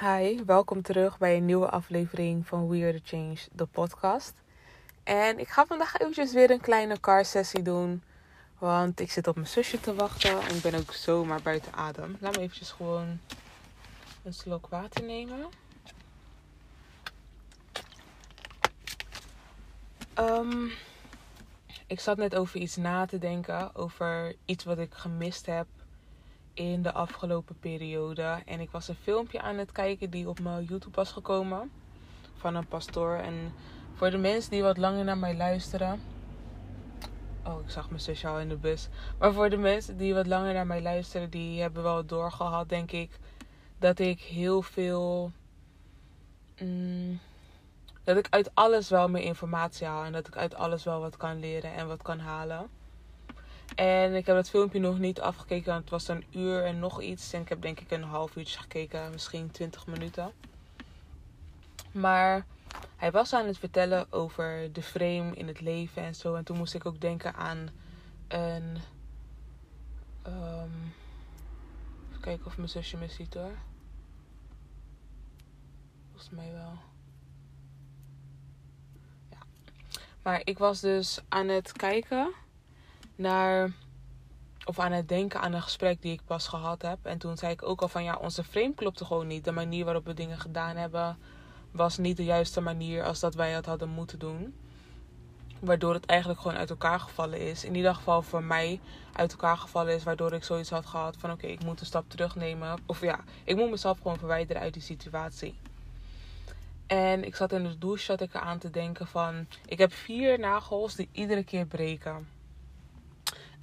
Hi, welkom terug bij een nieuwe aflevering van We Are The Change, de podcast. En ik ga vandaag eventjes weer een kleine car sessie doen. Want ik zit op mijn zusje te wachten en ik ben ook zomaar buiten adem. Laat me eventjes gewoon een slok water nemen. Um, ik zat net over iets na te denken. Over iets wat ik gemist heb in de afgelopen periode. En ik was een filmpje aan het kijken die op mijn YouTube was gekomen. Van een pastoor. En voor de mensen die wat langer naar mij luisteren. Oh, ik zag mijn zusje al in de bus. Maar voor de mensen die wat langer naar mij luisteren, die hebben wel doorgehad, denk ik. Dat ik heel veel. Mm, dat ik uit alles wel meer informatie haal. En dat ik uit alles wel wat kan leren en wat kan halen. En ik heb dat filmpje nog niet afgekeken. Het was een uur en nog iets. En ik heb denk ik een half uurtje gekeken. Misschien 20 minuten. Maar hij was aan het vertellen over de frame in het leven en zo. En toen moest ik ook denken aan een. Um, even kijken of mijn zusje me ziet hoor. Volgens mij wel. Ja. Maar ik was dus aan het kijken naar. Of aan het denken aan een gesprek die ik pas gehad heb. En toen zei ik ook al van ja, onze frame klopte gewoon niet. De manier waarop we dingen gedaan hebben was niet de juiste manier als dat wij het hadden moeten doen. Waardoor het eigenlijk gewoon uit elkaar gevallen is. In ieder geval voor mij uit elkaar gevallen is. Waardoor ik zoiets had gehad van oké, ik moet een stap terugnemen. Of ja, ik moet mezelf gewoon verwijderen uit die situatie. En ik zat in de douche zat ik aan te denken van... Ik heb vier nagels die iedere keer breken.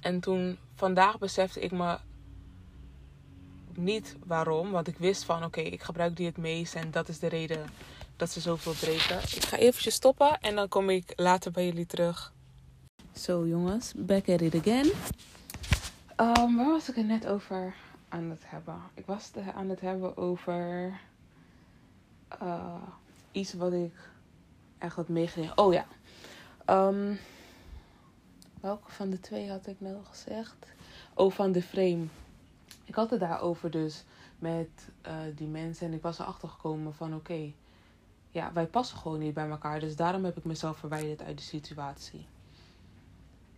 En toen, vandaag besefte ik me niet waarom. Want ik wist van, oké, ik gebruik die het meest. En dat is de reden dat ze zoveel breken. Ik ga eventjes stoppen en dan kom ik later bij jullie terug. Zo jongens, back at it again. Um, waar was ik het net over aan het hebben? Ik was het aan het hebben over uh, iets wat ik echt had meegekregen. Oh ja. Um, welke van de twee had ik nou gezegd? Oh, van de frame. Ik had het daarover dus met uh, die mensen. En ik was erachter gekomen van oké. Ja, wij passen gewoon niet bij elkaar. Dus daarom heb ik mezelf verwijderd uit de situatie.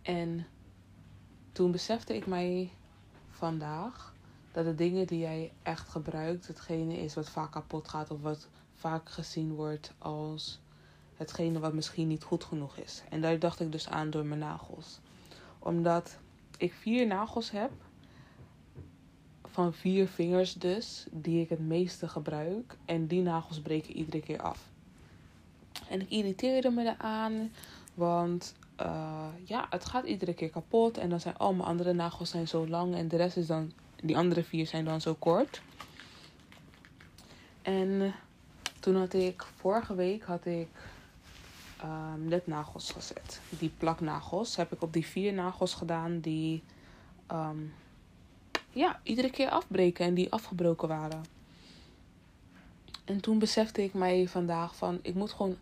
En toen besefte ik mij vandaag dat de dingen die jij echt gebruikt, hetgene is wat vaak kapot gaat of wat vaak gezien wordt als hetgene wat misschien niet goed genoeg is. En daar dacht ik dus aan door mijn nagels. Omdat ik vier nagels heb, van vier vingers dus, die ik het meeste gebruik. En die nagels breken iedere keer af. En ik irriteerde me eraan, want uh, ja, het gaat iedere keer kapot. En dan zijn al mijn andere nagels zijn zo lang en de rest is dan, die andere vier zijn dan zo kort. En toen had ik, vorige week had ik um, lednagels gezet. Die plaknagels heb ik op die vier nagels gedaan die um, ja, iedere keer afbreken en die afgebroken waren. En toen besefte ik mij vandaag van ik moet gewoon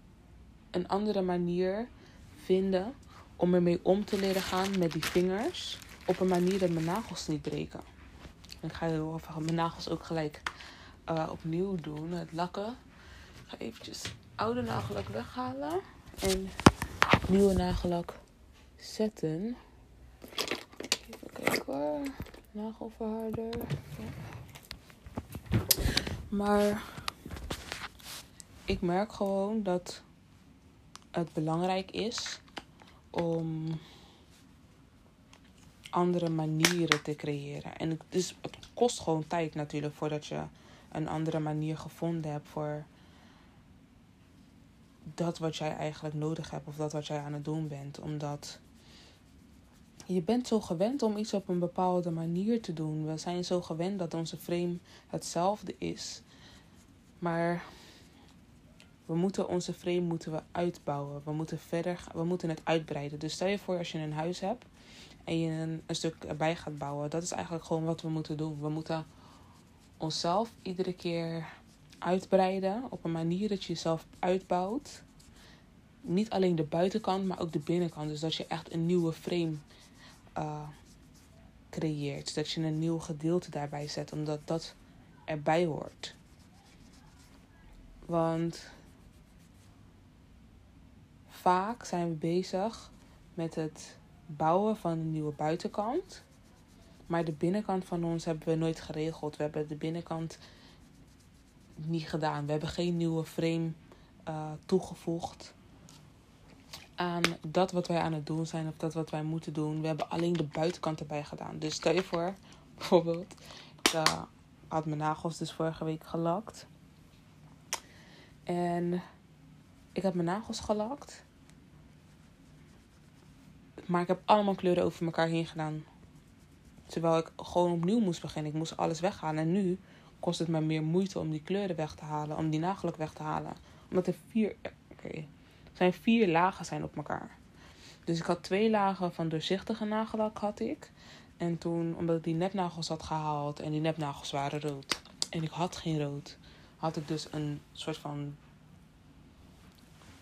een andere manier vinden om ermee om te leren gaan met die vingers. Op een manier dat mijn nagels niet breken. En ik ga heel even mijn nagels ook gelijk uh, opnieuw doen. Het lakken. Ik ga eventjes oude nagellak weghalen. En nieuwe nagellak zetten. Even kijken hoor. Nagelverharder. Maar ik merk gewoon dat het belangrijk is om andere manieren te creëren. En het, het kost gewoon tijd natuurlijk voordat je een andere manier gevonden hebt voor dat wat jij eigenlijk nodig hebt of dat wat jij aan het doen bent. Omdat je bent zo gewend om iets op een bepaalde manier te doen. We zijn zo gewend dat onze frame hetzelfde is. Maar we moeten onze frame moeten we uitbouwen. We moeten verder, we moeten het uitbreiden. Dus stel je voor als je een huis hebt en je een, een stuk erbij gaat bouwen. Dat is eigenlijk gewoon wat we moeten doen. We moeten onszelf iedere keer uitbreiden op een manier dat je jezelf uitbouwt. Niet alleen de buitenkant, maar ook de binnenkant. Dus dat je echt een nieuwe frame uh, creëert. Dat je een nieuw gedeelte daarbij zet, omdat dat erbij hoort. Want vaak zijn we bezig met het bouwen van een nieuwe buitenkant. Maar de binnenkant van ons hebben we nooit geregeld. We hebben de binnenkant niet gedaan. We hebben geen nieuwe frame uh, toegevoegd aan dat wat wij aan het doen zijn of dat wat wij moeten doen. We hebben alleen de buitenkant erbij gedaan. Dus stel je voor, bijvoorbeeld, ik had mijn nagels dus vorige week gelakt. En ik heb mijn nagels gelakt. Maar ik heb allemaal kleuren over elkaar heen gedaan. Terwijl ik gewoon opnieuw moest beginnen. Ik moest alles weghalen. En nu kost het me meer moeite om die kleuren weg te halen. Om die nagellak weg te halen. Omdat er vier... Oké. zijn vier lagen zijn op elkaar. Dus ik had twee lagen van doorzichtige nagellak had ik. En toen, omdat ik die nepnagels had gehaald. En die nepnagels waren rood. En ik had geen rood. Had ik dus een soort van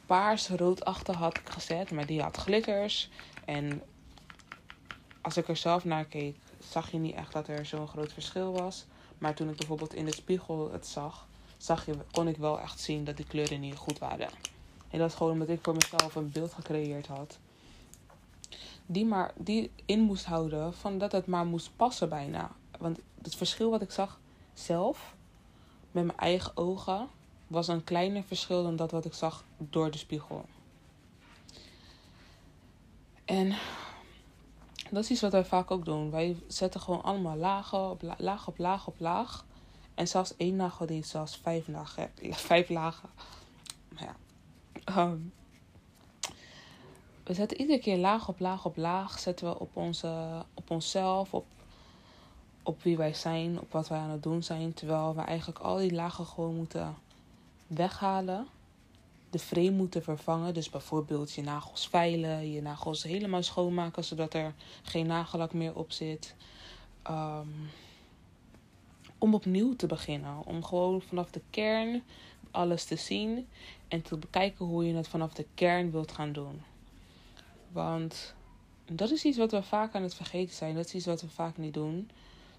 paars-roodachtig had ik gezet. Maar die had glitters. En als ik er zelf naar keek, zag je niet echt dat er zo'n groot verschil was. Maar toen ik bijvoorbeeld in de spiegel het zag, zag je, kon ik wel echt zien dat die kleuren niet goed waren. En dat is gewoon omdat ik voor mezelf een beeld gecreëerd had. Die, maar, die in moest houden van dat het maar moest passen bijna. Want het verschil wat ik zag zelf, met mijn eigen ogen, was een kleiner verschil dan dat wat ik zag door de spiegel. En dat is iets wat wij vaak ook doen. Wij zetten gewoon allemaal lagen op laag op laag op laag. En zelfs één nagel die zelfs vijf, lagen, vijf lagen. Maar ja. Ehm, we zetten iedere keer laag op laag op laag. Zetten we op, onze, op onszelf, op, op wie wij zijn, op wat wij aan het doen zijn. Terwijl we eigenlijk al die lagen gewoon moeten weghalen de frame moeten vervangen. Dus bijvoorbeeld je nagels veilen, je nagels helemaal schoonmaken zodat er geen nagellak meer op zit. Ehm, om opnieuw te beginnen. Om gewoon vanaf de kern alles te zien en te bekijken hoe je het vanaf de kern wilt gaan doen. Want dat is iets wat we vaak aan het vergeten zijn. Dat is iets wat we vaak niet doen.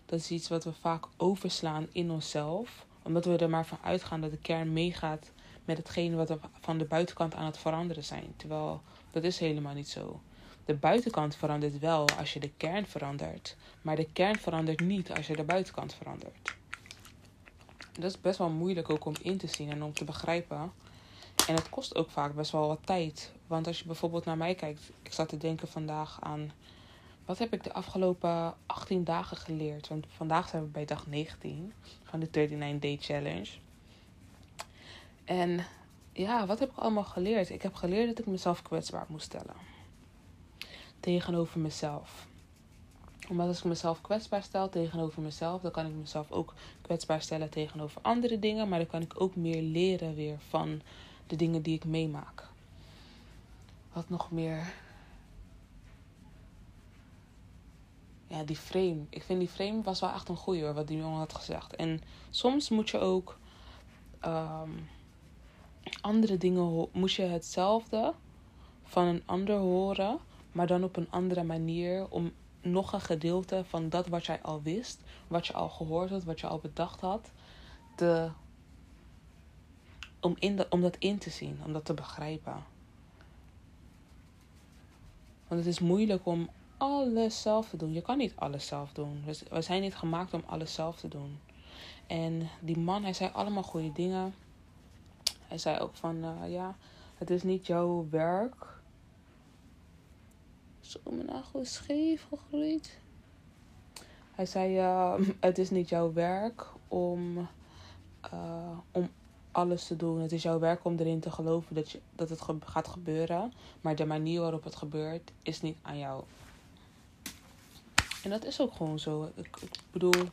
Dat is iets wat we vaak overslaan in onszelf. Omdat we er maar van uitgaan dat de kern meegaat met hetgene wat we van de buitenkant aan het veranderen zijn. Terwijl dat is helemaal niet zo. De buitenkant verandert wel als je de kern verandert, maar de kern verandert niet als je de buitenkant verandert. Dat is best wel moeilijk ook om in te zien en om te begrijpen. En het kost ook vaak best wel wat tijd. Want als je bijvoorbeeld naar mij kijkt, ik zat te denken vandaag aan wat heb ik de afgelopen 18 dagen geleerd? Want vandaag zijn we bij dag 19 van de 39 Day Challenge. En ja, wat heb ik allemaal geleerd? Ik heb geleerd dat ik mezelf kwetsbaar moest stellen. Tegenover mezelf. Omdat als ik mezelf kwetsbaar stel tegenover mezelf, dan kan ik mezelf ook kwetsbaar stellen tegenover andere dingen. Maar dan kan ik ook meer leren weer van de dingen die ik meemaak. Wat nog meer. Ja, die frame. Ik vind die frame was wel echt een goeie hoor, wat die jongen had gezegd. En soms moet je ook. Um, andere dingen moest je hetzelfde van een ander horen, maar dan op een andere manier om nog een gedeelte van dat wat jij al wist, wat je al gehoord had, wat je al bedacht had, te, om, in om dat in te zien, om dat te begrijpen. Want het is moeilijk om alles zelf te doen. Je kan niet alles zelf doen. We zijn niet gemaakt om alles zelf te doen. En die man, hij zei allemaal goede dingen. Hij zei ook van, uh, ja, het is niet jouw werk. Zo, mijn nagel is scheef gegroeid. Hij zei, het is niet jouw werk om, uh, om alles te doen. Het is jouw werk om erin te geloven dat, je, dat het gaat gebeuren. Maar de manier waarop het gebeurt is niet aan jou. En dat is ook gewoon zo. Ik, ik bedoel,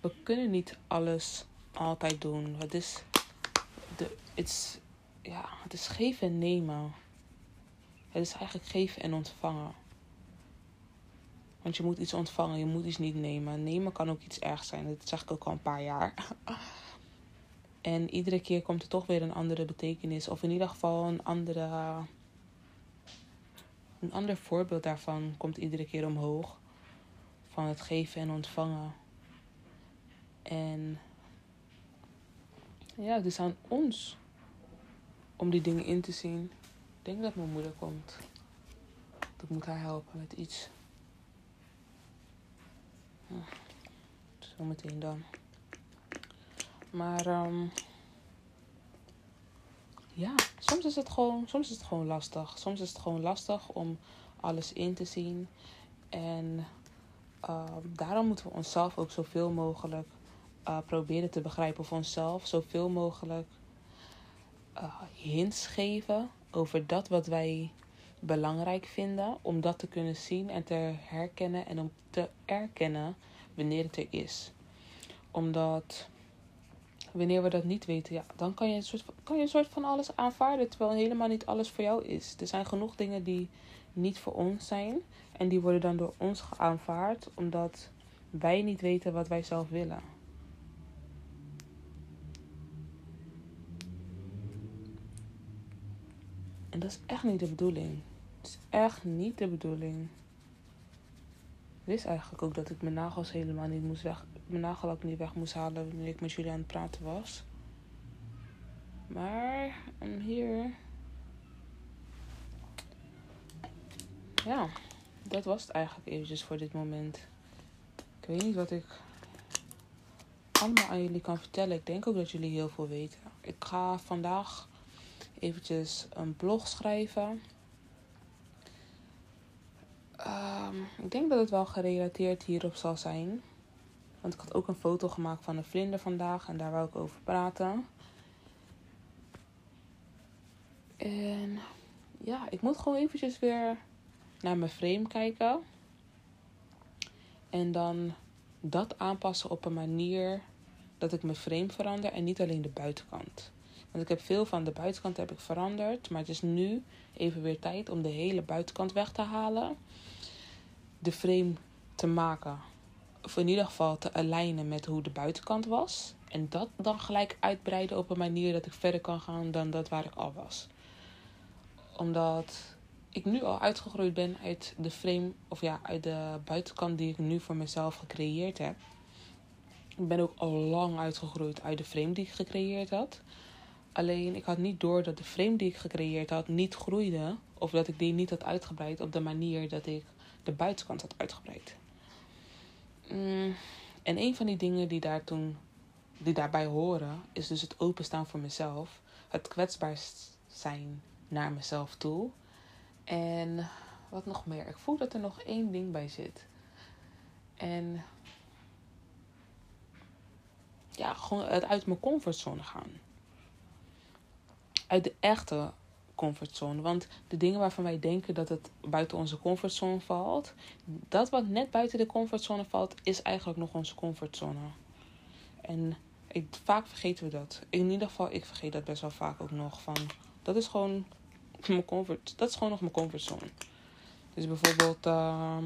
we kunnen niet alles altijd doen. Het is ja, het is geven en nemen. Het is eigenlijk geven en ontvangen. Want je moet iets ontvangen, je moet iets niet nemen. Nemen kan ook iets ergs zijn. Dat zeg ik ook al een paar jaar. en iedere keer komt er toch weer een andere betekenis. Of in ieder geval een andere. Een ander voorbeeld daarvan komt iedere keer omhoog. Van het geven en ontvangen. En ja, het is aan ons om die dingen in te zien. Ik denk dat mijn moeder komt. Ik moet haar helpen met iets. Hm. Zometeen dan. Maar um, ja, soms is het gewoon, soms is het gewoon lastig. Soms is het gewoon lastig om alles in te zien. En uh, daarom moeten we onszelf ook zoveel mogelijk uh, proberen te begrijpen. Of onszelf zoveel mogelijk uh, hints geven over dat wat wij belangrijk vinden. Om dat te kunnen zien en te herkennen en om te erkennen wanneer het er is. Omdat wanneer we dat niet weten, ja, dan kan je, een soort van, kan je een soort van alles aanvaarden. Terwijl helemaal niet alles voor jou is. Er zijn genoeg dingen die niet voor ons zijn. En die worden dan door ons aanvaard omdat wij niet weten wat wij zelf willen. Dat is echt niet de bedoeling. Het is echt niet de bedoeling. Ik wist eigenlijk ook dat ik mijn nagels helemaal niet moest weg. Mijn nagellak niet weg moest halen wanneer ik met jullie aan het praten was. Maar I'm here. Ja, dat was het eigenlijk eventjes voor dit moment. Ik weet niet wat ik allemaal aan jullie kan vertellen. Ik denk ook dat jullie heel veel weten. Ik ga vandaag eventjes een blog schrijven. Um, ik denk dat het wel gerelateerd hierop zal zijn. Want ik had ook een foto gemaakt van een vlinder vandaag en daar wou ik over praten. En ja, ik moet gewoon eventjes weer naar mijn frame kijken. En dan dat aanpassen op een manier dat ik mijn frame verander en niet alleen de buitenkant. Want ik heb veel van de buitenkant heb ik veranderd. Maar het is nu even weer tijd om de hele buitenkant weg te halen. De frame te maken. Of in ieder geval te alignen met hoe de buitenkant was. En dat dan gelijk uitbreiden op een manier dat ik verder kan gaan dan dat waar ik al was. Omdat ik nu al uitgegroeid ben uit de frame, of ja, uit de buitenkant die ik nu voor mezelf gecreëerd heb. Ik ben ook al lang uitgegroeid uit de frame die ik gecreëerd had. Alleen ik had niet door dat de frame die ik gecreëerd had niet groeide. Of dat ik die niet had uitgebreid op de manier dat ik de buitenkant had uitgebreid. Mm, en een van die dingen die, daar toen, die daarbij horen, is dus het openstaan voor mezelf. Het kwetsbaar zijn naar mezelf toe. En wat nog meer? Ik voel dat er nog één ding bij zit. En ja, gewoon het uit mijn comfortzone gaan uit de echte comfortzone. Want de dingen waarvan wij denken dat het buiten onze comfortzone valt, dat wat net buiten de comfortzone valt, is eigenlijk nog onze comfortzone. En vaak vergeten we dat. In ieder geval, ik vergeet dat best wel vaak ook nog. Van, dat is gewoon mijn comfort. Dat is gewoon nog mijn comfortzone. Dus bijvoorbeeld, uh,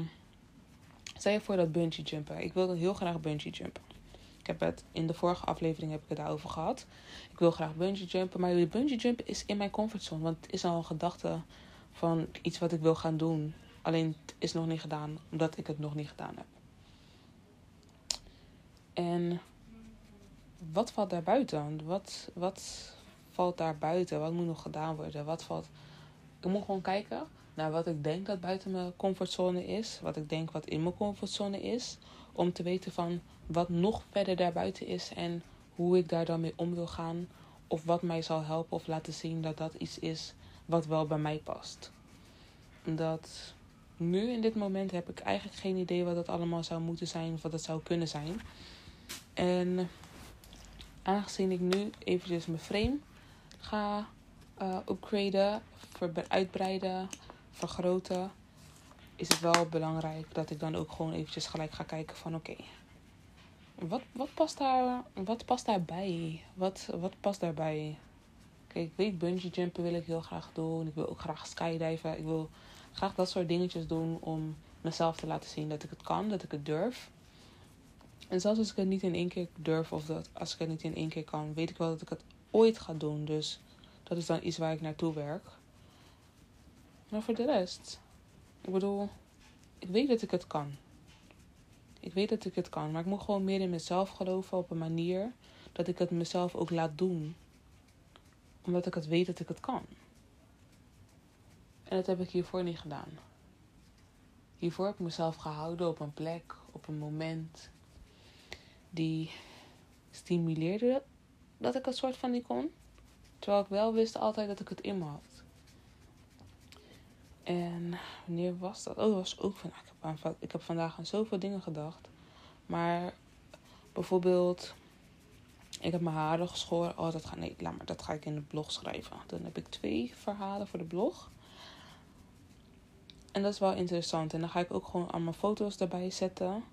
je voor dat bungee jumpen. Ik wilde heel graag bungee jumpen. Ik heb het in de vorige aflevering heb ik het daarover gehad. Ik wil graag bungee jumpen, maar bungee jump is in mijn comfortzone. Want het is al een gedachte van iets wat ik wil gaan doen. Alleen het is nog niet gedaan, omdat ik het nog niet gedaan heb. En wat valt daar buiten? Wat, wat valt daar buiten? Wat moet nog gedaan worden? Wat valt... Ik moet gewoon kijken naar wat ik denk dat buiten mijn comfortzone is. Wat ik denk wat in mijn comfortzone is. Om te weten van wat nog verder daarbuiten is en hoe ik daar dan mee om wil gaan. Of wat mij zal helpen of laten zien dat dat iets is wat wel bij mij past. Dat nu in dit moment heb ik eigenlijk geen idee wat dat allemaal zou moeten zijn of wat het zou kunnen zijn. En aangezien ik nu eventjes mijn frame ga uh, upgraden, uitbreiden, vergroten, is het wel belangrijk dat ik dan ook gewoon eventjes gelijk ga kijken van oké, wat, wat, past daar, wat past daarbij? Wat, wat past daarbij? Kijk, ik weet bungee jumpen wil ik heel graag doen. Ik wil ook graag skydiven. Ik wil graag dat soort dingetjes doen om mezelf te laten zien dat ik het kan, dat ik het durf. En zelfs als ik het niet in één keer durf of dat als ik het niet in één keer kan, weet ik wel dat ik het ooit ga doen. Dus dat is dan iets waar ik naartoe werk. Maar voor de rest, ik bedoel, ik weet dat ik het kan. Ik weet dat ik het kan, maar ik moet gewoon meer in mezelf geloven op een manier dat ik het mezelf ook laat doen. Omdat ik het weet dat ik het kan. En dat heb ik hiervoor niet gedaan. Hiervoor heb ik mezelf gehouden op een plek, op een moment die stimuleerde dat ik het soort van niet kon. Terwijl ik wel wist altijd dat ik het in me had. En wanneer was dat? Oh, dat was ook vandaag. Ik heb, ik heb vandaag aan zoveel dingen gedacht. Maar bijvoorbeeld, ik heb mijn haren geschoren. Oh, dat ga, nee, laat maar, dat ga ik in de blog schrijven. Dan heb ik twee verhalen voor de blog. En dat is wel interessant. En dan ga ik ook gewoon allemaal foto's erbij zetten.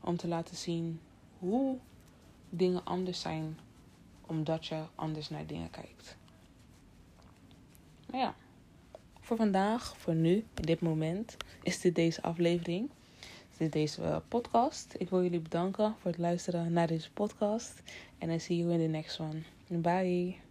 Om te laten zien hoe dingen anders zijn. Omdat je anders naar dingen kijkt. Maar ja voor vandaag, voor nu, in dit moment, is dit deze aflevering. Is dit deze uh, podcast. Ik wil jullie bedanken voor het luisteren naar deze podcast. En dan zie you in the next one. Bye.